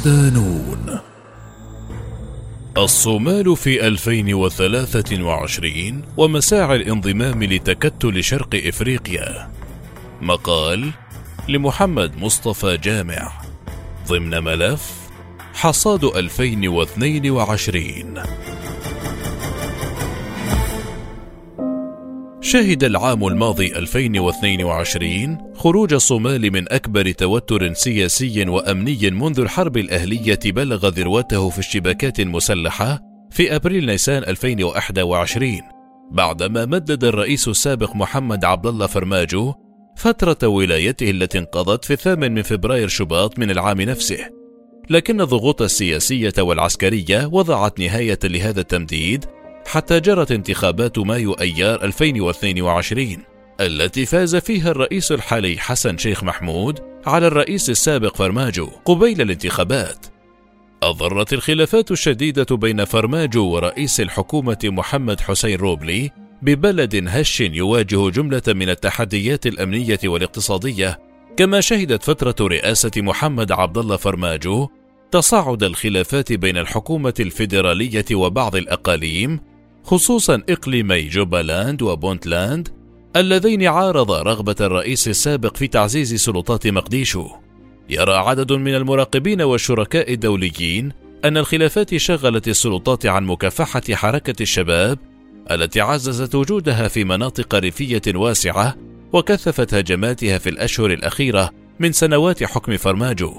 صدانون الصومال في 2023 ومساعي الانضمام لتكتل شرق إفريقيا. مقال لمحمد مصطفى جامع. ضمن ملف حصاد 2022 شهد العام الماضي 2022 خروج الصومال من أكبر توتر سياسي وأمني منذ الحرب الأهلية بلغ ذروته في الشبكات المسلحة في أبريل نيسان 2021 بعدما مدد الرئيس السابق محمد عبد الله فرماجو فترة ولايته التي انقضت في الثامن من فبراير شباط من العام نفسه. لكن الضغوط السياسية والعسكرية وضعت نهاية لهذا التمديد حتى جرت انتخابات مايو أيار 2022 التي فاز فيها الرئيس الحالي حسن شيخ محمود على الرئيس السابق فرماجو قبيل الانتخابات. أضرت الخلافات الشديدة بين فرماجو ورئيس الحكومة محمد حسين روبلي ببلد هش يواجه جملة من التحديات الأمنية والاقتصادية كما شهدت فترة رئاسة محمد عبد الله فرماجو تصاعد الخلافات بين الحكومة الفيدرالية وبعض الأقاليم خصوصا إقليمي جوبالاند وبونتلاند اللذين عارض رغبة الرئيس السابق في تعزيز سلطات مقديشو. يرى عدد من المراقبين والشركاء الدوليين أن الخلافات شغلت السلطات عن مكافحة حركة الشباب التي عززت وجودها في مناطق ريفية واسعة وكثفت هجماتها في الأشهر الأخيرة من سنوات حكم فرماجو.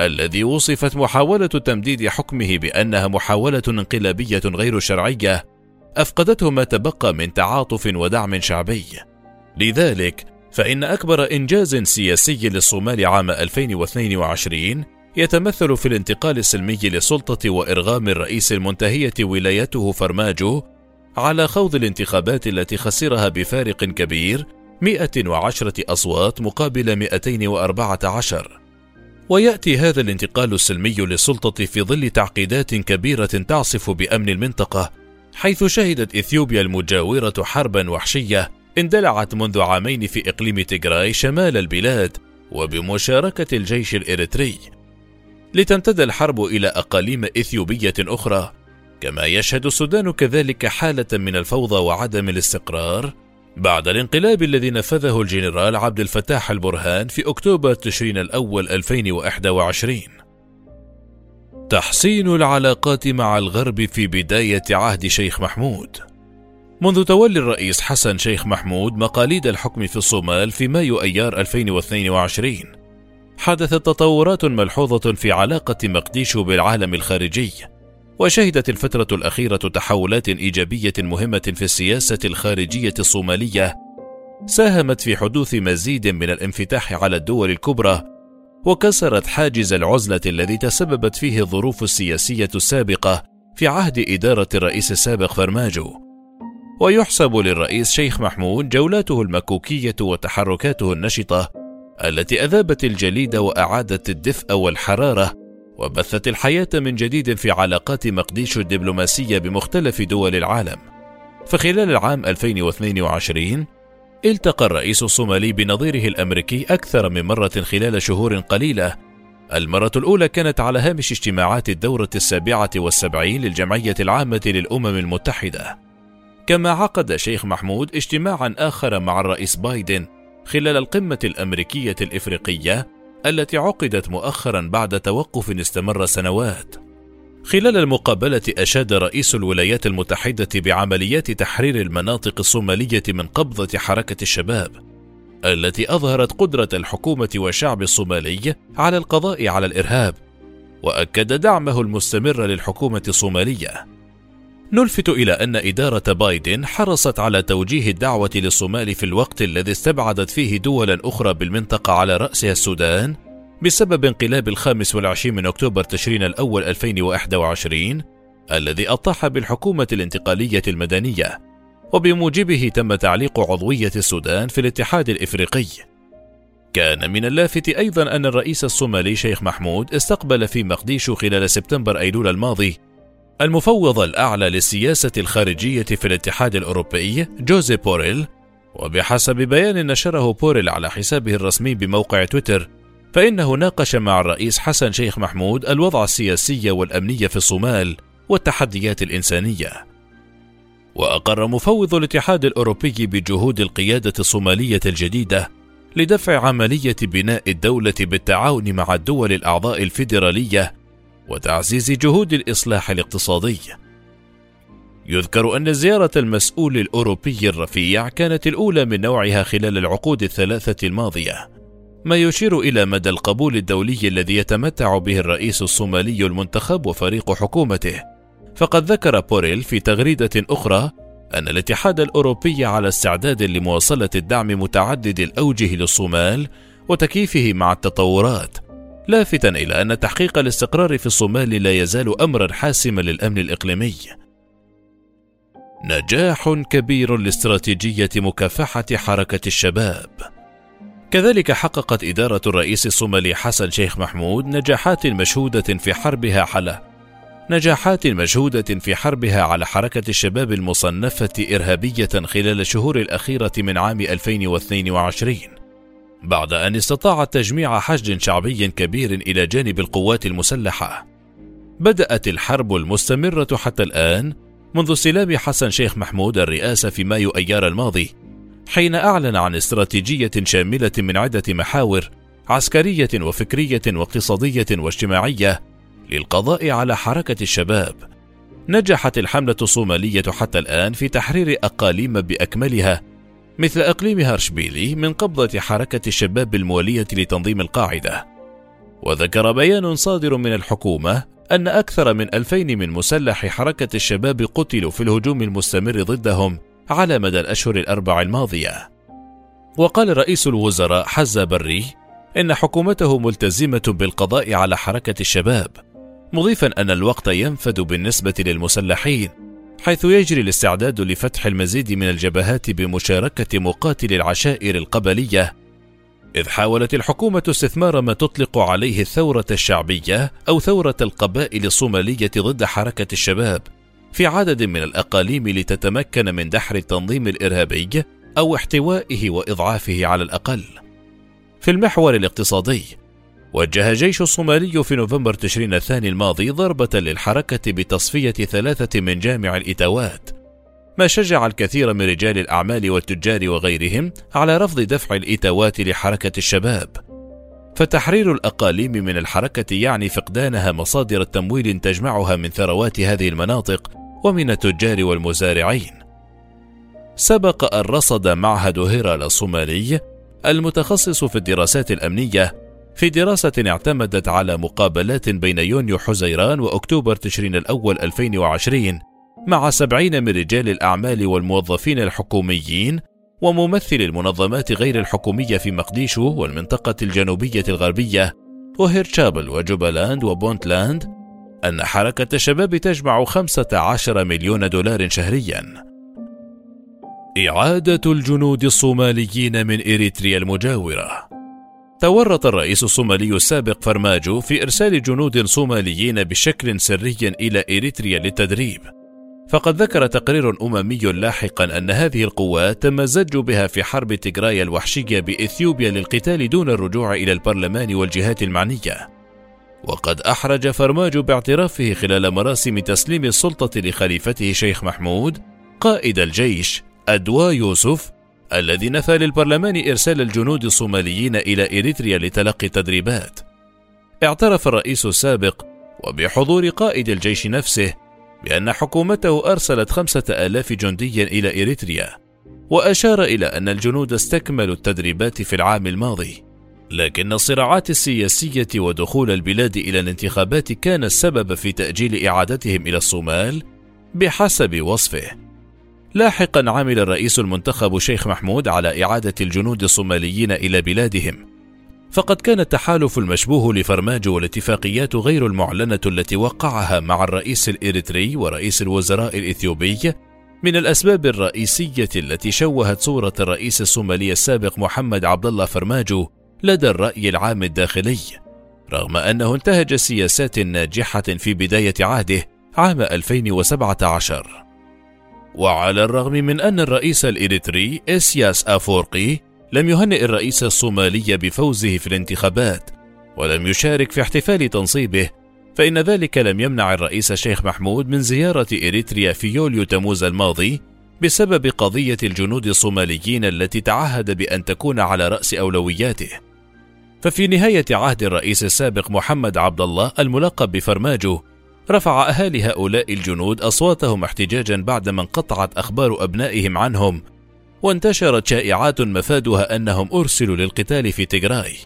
الذي وصفت محاولة تمديد حكمه بأنها محاولة انقلابية غير شرعية أفقدته ما تبقى من تعاطف ودعم شعبي. لذلك فإن أكبر إنجاز سياسي للصومال عام 2022 يتمثل في الانتقال السلمي للسلطة وإرغام الرئيس المنتهية ولايته فرماجو على خوض الانتخابات التي خسرها بفارق كبير 110 أصوات مقابل 214 ويأتي هذا الانتقال السلمي للسلطة في ظل تعقيدات كبيرة تعصف بأمن المنطقة حيث شهدت إثيوبيا المجاورة حربا وحشية اندلعت منذ عامين في إقليم تيغراي شمال البلاد وبمشاركة الجيش الإريتري. لتمتد الحرب إلى أقاليم إثيوبية أخرى كما يشهد السودان كذلك حالة من الفوضى وعدم الاستقرار بعد الانقلاب الذي نفذه الجنرال عبد الفتاح البرهان في أكتوبر تشرين الأول 2021 تحسين العلاقات مع الغرب في بداية عهد شيخ محمود. منذ تولي الرئيس حسن شيخ محمود مقاليد الحكم في الصومال في مايو أيار 2022 حدثت تطورات ملحوظة في علاقة مقديشو بالعالم الخارجي وشهدت الفترة الأخيرة تحولات إيجابية مهمة في السياسة الخارجية الصومالية ساهمت في حدوث مزيد من الانفتاح على الدول الكبرى وكسرت حاجز العزلة الذي تسببت فيه الظروف السياسية السابقة في عهد إدارة الرئيس السابق فرماجو ويحسب للرئيس شيخ محمود جولاته المكوكية وتحركاته النشطة التي أذابت الجليد وأعادت الدفء والحرارة وبثت الحياة من جديد في علاقات مقديشو الدبلوماسية بمختلف دول العالم. فخلال العام 2022 التقى الرئيس الصومالي بنظيره الأمريكي أكثر من مرة خلال شهور قليلة. المرة الأولى كانت على هامش اجتماعات الدورة السابعة والسبعين للجمعية العامة للأمم المتحدة. كما عقد شيخ محمود اجتماعا آخر مع الرئيس بايدن خلال القمة الأمريكية الإفريقية التي عقدت مؤخرا بعد توقف استمر سنوات. خلال المقابلة أشاد رئيس الولايات المتحدة بعمليات تحرير المناطق الصومالية من قبضة حركة الشباب، التي أظهرت قدرة الحكومة والشعب الصومالي على القضاء على الإرهاب، وأكد دعمه المستمر للحكومة الصومالية. نلفت إلى أن إدارة بايدن حرصت على توجيه الدعوة للصومال في الوقت الذي استبعدت فيه دولا أخرى بالمنطقة على رأسها السودان بسبب انقلاب الخامس والعشرين من أكتوبر تشرين الأول 2021 الذي أطاح بالحكومة الانتقالية المدنية وبموجبه تم تعليق عضوية السودان في الاتحاد الإفريقي. كان من اللافت أيضا أن الرئيس الصومالي شيخ محمود استقبل في مقديشو خلال سبتمبر أيلول الماضي. المفوض الأعلى للسياسة الخارجية في الاتحاد الأوروبي جوزيب بوريل وبحسب بيان نشره بوريل على حسابه الرسمي بموقع تويتر فإنه ناقش مع الرئيس حسن شيخ محمود الوضع السياسي والأمني في الصومال والتحديات الإنسانية. وأقر مفوض الاتحاد الأوروبي بجهود القيادة الصومالية الجديدة لدفع عملية بناء الدولة بالتعاون مع الدول الأعضاء الفيدرالية وتعزيز جهود الإصلاح الاقتصادي. يذكر أن زيارة المسؤول الأوروبي الرفيع كانت الأولى من نوعها خلال العقود الثلاثة الماضية، ما يشير إلى مدى القبول الدولي الذي يتمتع به الرئيس الصومالي المنتخب وفريق حكومته. فقد ذكر بوريل في تغريدة أخرى أن الاتحاد الأوروبي على استعداد لمواصلة الدعم متعدد الأوجه للصومال وتكييفه مع التطورات، لافتا إلى أن تحقيق الاستقرار في الصومال لا يزال أمرا حاسما للأمن الإقليمي. نجاح كبير لاستراتيجية مكافحة حركة الشباب. كذلك حققت إدارة الرئيس الصومالي حسن شيخ محمود نجاحات مشهودة في حربها على نجاحات مشهودة في حربها على حركة الشباب المصنفة إرهابية خلال الشهور الأخيرة من عام 2022 بعد أن استطاعت تجميع حشد شعبي كبير إلى جانب القوات المسلحة. بدأت الحرب المستمرة حتى الآن منذ استلام حسن شيخ محمود الرئاسة في مايو أيار الماضي حين أعلن عن استراتيجية شاملة من عدة محاور عسكرية وفكرية واقتصادية واجتماعية للقضاء على حركة الشباب. نجحت الحملة الصومالية حتى الآن في تحرير أقاليم بأكملها مثل إقليم هارشبيلي من قبضة حركة الشباب الموالية لتنظيم القاعدة. وذكر بيان صادر من الحكومة أن أكثر من ألفين من مسلح حركة الشباب قتلوا في الهجوم المستمر ضدهم على مدى الأشهر الأربع الماضية. وقال رئيس الوزراء حزة بري إن حكومته ملتزمة بالقضاء على حركة الشباب، مضيفا أن الوقت ينفد بالنسبة للمسلحين، حيث يجري الاستعداد لفتح المزيد من الجبهات بمشاركة مقاتل العشائر القبلية إذ حاولت الحكومة استثمار ما تطلق عليه الثورة الشعبية أو ثورة القبائل الصومالية ضد حركة الشباب في عدد من الأقاليم لتتمكن من دحر التنظيم الإرهابي أو احتوائه وإضعافه على الأقل. في المحور الاقتصادي، وجه الجيش الصومالي في نوفمبر تشرين الثاني الماضي ضربة للحركة بتصفية ثلاثة من جامع الإتاوات، ما شجع الكثير من رجال الأعمال والتجار وغيرهم على رفض دفع الإتاوات لحركة الشباب. فتحرير الأقاليم من الحركة يعني فقدانها مصادر التمويل تجمعها من ثروات هذه المناطق ومن التجار والمزارعين. سبق أن رصد معهد هيرال الصومالي المتخصص في الدراسات الأمنية في دراسة اعتمدت على مقابلات بين يونيو حزيران وأكتوبر تشرين الأول 2020 مع سبعين من رجال الأعمال والموظفين الحكوميين وممثل المنظمات غير الحكومية في مقديشو والمنطقة الجنوبية الغربية وهيرشابل وجوبالاند وبونتلاند أن حركة الشباب تجمع 15 مليون دولار شهريا. إعادة الجنود الصوماليين من إريتريا المجاورة. تورط الرئيس الصومالي السابق فرماجو في إرسال جنود صوماليين بشكل سري إلى إريتريا للتدريب. فقد ذكر تقرير أممي لاحقا أن هذه القوات تم الزج بها في حرب تيغراي الوحشية بإثيوبيا للقتال دون الرجوع إلى البرلمان والجهات المعنية. وقد أحرج فرماجو باعترافه خلال مراسم تسليم السلطة لخليفته شيخ محمود قائد الجيش أدوا يوسف الذي نفى للبرلمان إرسال الجنود الصوماليين إلى إريتريا لتلقي التدريبات. اعترف الرئيس السابق وبحضور قائد الجيش نفسه بأن حكومته أرسلت خمسة آلاف جندي إلى إريتريا وأشار إلى أن الجنود استكملوا التدريبات في العام الماضي. لكن الصراعات السياسية ودخول البلاد إلى الانتخابات كان السبب في تأجيل إعادتهم إلى الصومال بحسب وصفه. لاحقا عمل الرئيس المنتخب شيخ محمود على إعادة الجنود الصوماليين إلى بلادهم. فقد كان التحالف المشبوه لفرماج والاتفاقيات غير المعلنة التي وقعها مع الرئيس الإريتري ورئيس الوزراء الإثيوبي من الأسباب الرئيسية التي شوهت صورة الرئيس الصومالي السابق محمد عبد الله فرماجو لدى الرأي العام الداخلي رغم أنه انتهج سياسات ناجحة في بداية عهده عام 2017 وعلى الرغم من أن الرئيس الإريتري إسياس أفورقي لم يهنئ الرئيس الصومالي بفوزه في الانتخابات ولم يشارك في احتفال تنصيبه فإن ذلك لم يمنع الرئيس الشيخ محمود من زيارة إريتريا في يوليو تموز الماضي بسبب قضية الجنود الصوماليين التي تعهد بأن تكون على رأس أولوياته. ففي نهاية عهد الرئيس السابق محمد عبد الله الملقب بفرماجو، رفع أهالي هؤلاء الجنود أصواتهم احتجاجا بعدما انقطعت أخبار أبنائهم عنهم، وانتشرت شائعات مفادها أنهم أرسلوا للقتال في تيغراي.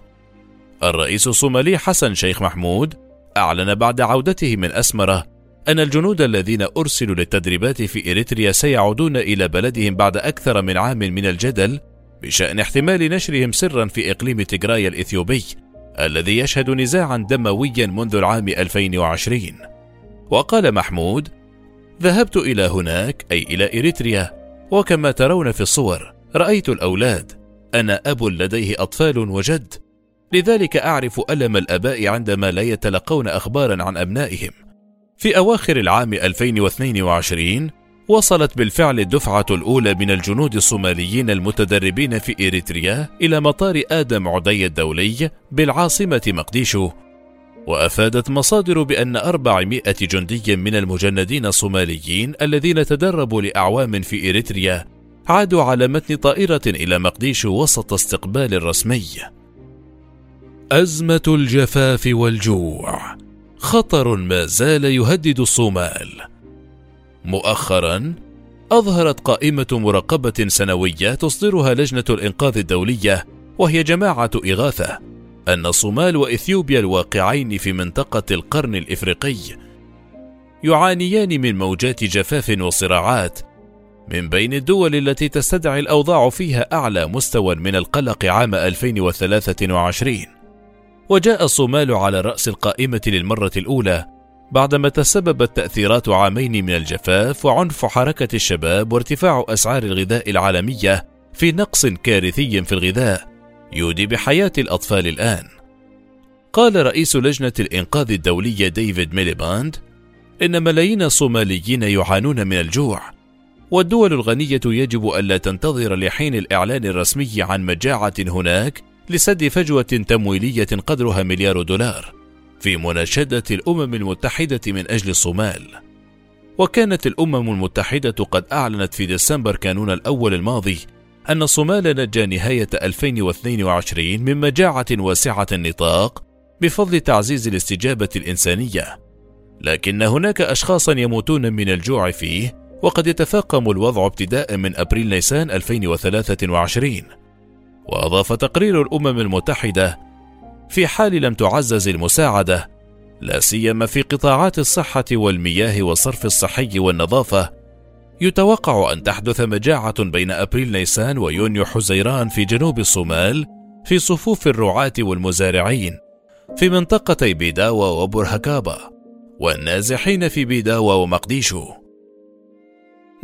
الرئيس الصومالي حسن شيخ محمود أعلن بعد عودته من أسمرة أن الجنود الذين أرسلوا للتدريبات في إريتريا سيعودون إلى بلدهم بعد أكثر من عام من الجدل بشأن احتمال نشرهم سرا في إقليم تيغراي الإثيوبي الذي يشهد نزاعا دمويا منذ العام 2020 وقال محمود ذهبت إلى هناك أي إلى إريتريا وكما ترون في الصور رأيت الأولاد أنا أب لديه أطفال وجد لذلك أعرف ألم الآباء عندما لا يتلقون أخبارا عن أبنائهم. في أواخر العام 2022 وصلت بالفعل الدفعة الأولى من الجنود الصوماليين المتدربين في إريتريا إلى مطار آدم عدي الدولي بالعاصمة مقديشو وأفادت مصادر بأن 400 جندي من المجندين الصوماليين الذين تدربوا لأعوام في إريتريا عادوا على متن طائرة إلى مقديشو وسط استقبال رسمي. أزمة الجفاف والجوع. خطر ما زال يهدد الصومال. مؤخرا أظهرت قائمة مراقبة سنوية تصدرها لجنة الإنقاذ الدولية وهي جماعة إغاثة أن الصومال وإثيوبيا الواقعين في منطقة القرن الإفريقي يعانيان من موجات جفاف وصراعات من بين الدول التي تستدعي الأوضاع فيها أعلى مستوى من القلق عام 2023 وجاء الصومال على رأس القائمة للمرة الأولى بعدما تسببت تأثيرات عامين من الجفاف وعنف حركة الشباب وارتفاع أسعار الغذاء العالمية في نقص كارثي في الغذاء يودي بحياة الأطفال الآن. قال رئيس لجنة الإنقاذ الدولية ديفيد ميليباند: إن ملايين الصوماليين يعانون من الجوع، والدول الغنية يجب ألا تنتظر لحين الإعلان الرسمي عن مجاعة هناك لسد فجوة تمويلية قدرها مليار دولار في مناشدة الأمم المتحدة من أجل الصومال. وكانت الأمم المتحدة قد أعلنت في ديسمبر كانون الأول الماضي أن الصومال نجا نهاية 2022 من مجاعة واسعة النطاق بفضل تعزيز الاستجابة الإنسانية. لكن هناك أشخاصا يموتون من الجوع فيه وقد يتفاقم الوضع ابتداء من أبريل نيسان 2023 وأضاف تقرير الأمم المتحدة في حال لم تعزز المساعدة لا سيما في قطاعات الصحة والمياه والصرف الصحي والنظافة يتوقع أن تحدث مجاعة بين أبريل نيسان ويونيو حزيران في جنوب الصومال في صفوف الرعاة والمزارعين في منطقتي بيداوى وبرهكابا والنازحين في بيداوى ومقديشو.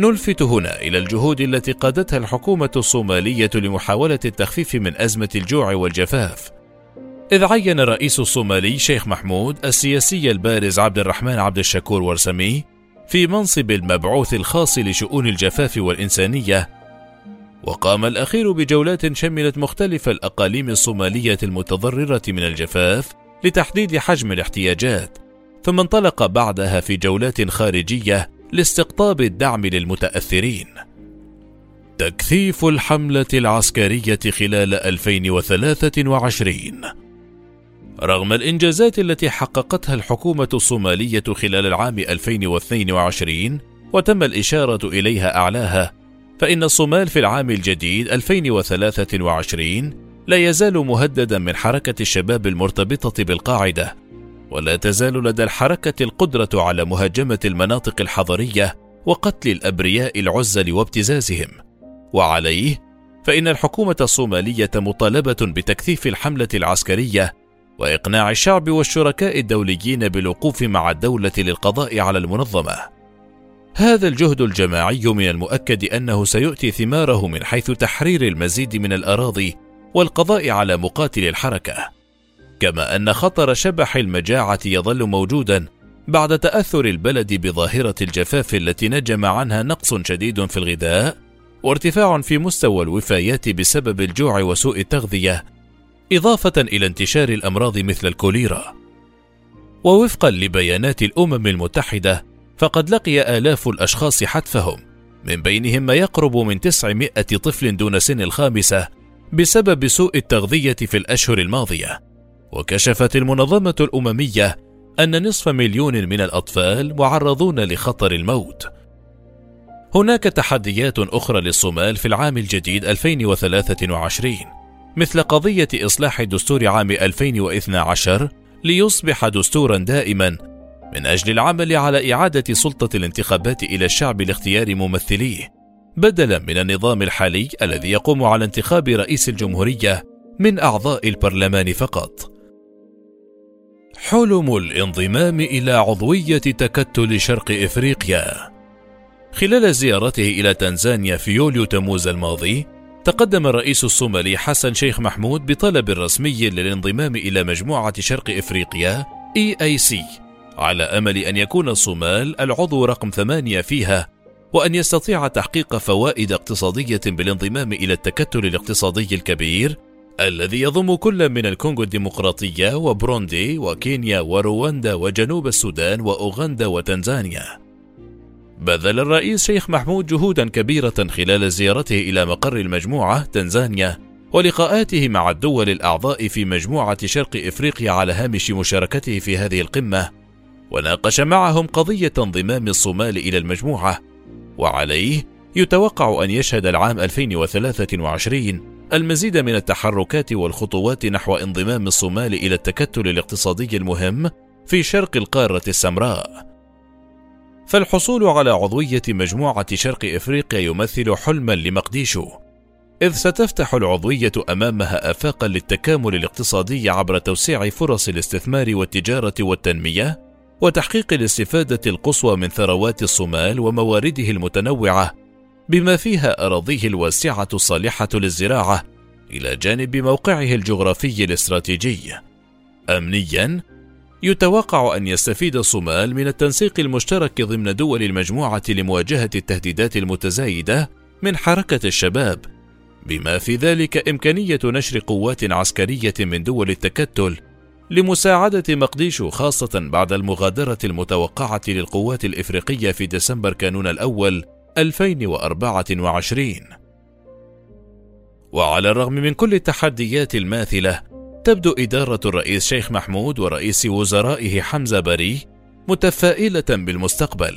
نلفت هنا إلى الجهود التي قادتها الحكومة الصومالية لمحاولة التخفيف من أزمة الجوع والجفاف. إذ عين الرئيس الصومالي شيخ محمود السياسي البارز عبد الرحمن عبد الشكور ورسمي في منصب المبعوث الخاص لشؤون الجفاف والإنسانية وقام الأخير بجولات شملت مختلف الأقاليم الصومالية المتضررة من الجفاف لتحديد حجم الاحتياجات ثم انطلق بعدها في جولات خارجية لاستقطاب الدعم للمتأثرين. تكثيف الحملة العسكرية خلال 2023 رغم الإنجازات التي حققتها الحكومة الصومالية خلال العام 2022 وتم الإشارة إليها أعلاها فإن الصومال في العام الجديد 2023 لا يزال مهددا من حركة الشباب المرتبطة بالقاعدة ولا تزال لدى الحركة القدرة على مهاجمة المناطق الحضرية وقتل الأبرياء العزل وابتزازهم. وعليه فإن الحكومة الصومالية مطالبة بتكثيف الحملة العسكرية وإقناع الشعب والشركاء الدوليين بالوقوف مع الدولة للقضاء على المنظمة. هذا الجهد الجماعي من المؤكد أنه سيؤتي ثماره من حيث تحرير المزيد من الأراضي والقضاء على مقاتل الحركة. كما أن خطر شبح المجاعة يظل موجودا بعد تأثر البلد بظاهرة الجفاف التي نجم عنها نقص شديد في الغذاء وارتفاع في مستوى الوفايات بسبب الجوع وسوء التغذية إضافة إلى انتشار الأمراض مثل الكوليرا. ووفقا لبيانات الأمم المتحدة فقد لقي آلاف الأشخاص حتفهم من بينهم ما يقرب من 900 طفل دون سن الخامسة بسبب سوء التغذية في الأشهر الماضية. وكشفت المنظمة الأممية أن نصف مليون من الأطفال معرضون لخطر الموت. هناك تحديات أخرى للصومال في العام الجديد 2023 مثل قضية إصلاح دستور عام 2012 ليصبح دستورا دائما من أجل العمل على إعادة سلطة الانتخابات إلى الشعب لاختيار ممثليه بدلا من النظام الحالي الذي يقوم على انتخاب رئيس الجمهورية من أعضاء البرلمان فقط. حلم الانضمام إلى عضوية تكتل شرق إفريقيا خلال زيارته إلى تنزانيا في يوليو تموز الماضي تقدم الرئيس الصومالي حسن شيخ محمود بطلب رسمي للانضمام إلى مجموعة شرق إفريقيا EAC على أمل أن يكون الصومال العضو رقم ثمانية فيها وأن يستطيع تحقيق فوائد اقتصادية بالانضمام إلى التكتل الاقتصادي الكبير الذي يضم كل من الكونغو الديمقراطية وبروندي وكينيا ورواندا وجنوب السودان وأوغندا وتنزانيا. بذل الرئيس شيخ محمود جهودا كبيرة خلال زيارته إلى مقر المجموعة تنزانيا ولقاءاته مع الدول الأعضاء في مجموعة شرق إفريقيا على هامش مشاركته في هذه القمة. وناقش معهم قضية انضمام الصومال إلى المجموعة وعليه يتوقع أن يشهد العام 2023 المزيد من التحركات والخطوات نحو انضمام الصومال إلى التكتل الاقتصادي المهم في شرق القارة السمراء. فالحصول على عضوية مجموعة شرق إفريقيا يمثل حلما لمقديشو إذ ستفتح العضوية أمامها آفاقا للتكامل الاقتصادي عبر توسيع فرص الاستثمار والتجارة والتنمية وتحقيق الاستفادة القصوى من ثروات الصومال وموارده المتنوعة بما فيها أراضيه الواسعة الصالحة للزراعة إلى جانب موقعه الجغرافي الاستراتيجي. أمنيا يتوقع أن يستفيد الصومال من التنسيق المشترك ضمن دول المجموعة لمواجهة التهديدات المتزايدة من حركة الشباب، بما في ذلك إمكانية نشر قوات عسكرية من دول التكتل لمساعدة مقديشو خاصة بعد المغادرة المتوقعة للقوات الإفريقية في ديسمبر كانون الأول 2024 وعلى الرغم من كل التحديات الماثلة تبدو إدارة الرئيس شيخ محمود ورئيس وزرائه حمزة بري متفائلة بالمستقبل.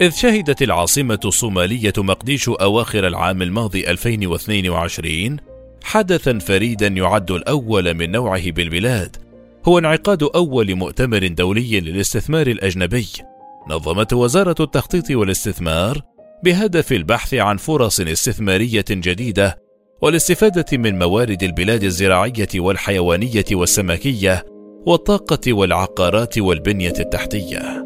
إذ شهدت العاصمة الصومالية مقديشو أواخر العام الماضي 2022 حدثا فريدا يعد الأول من نوعه بالبلاد. هو انعقاد أول مؤتمر دولي للاستثمار الأجنبي. نظمته وزارة التخطيط والاستثمار بهدف البحث عن فرص استثمارية جديدة والاستفادة من موارد البلاد الزراعية والحيوانية والسمكية والطاقة والعقارات والبنية التحتية.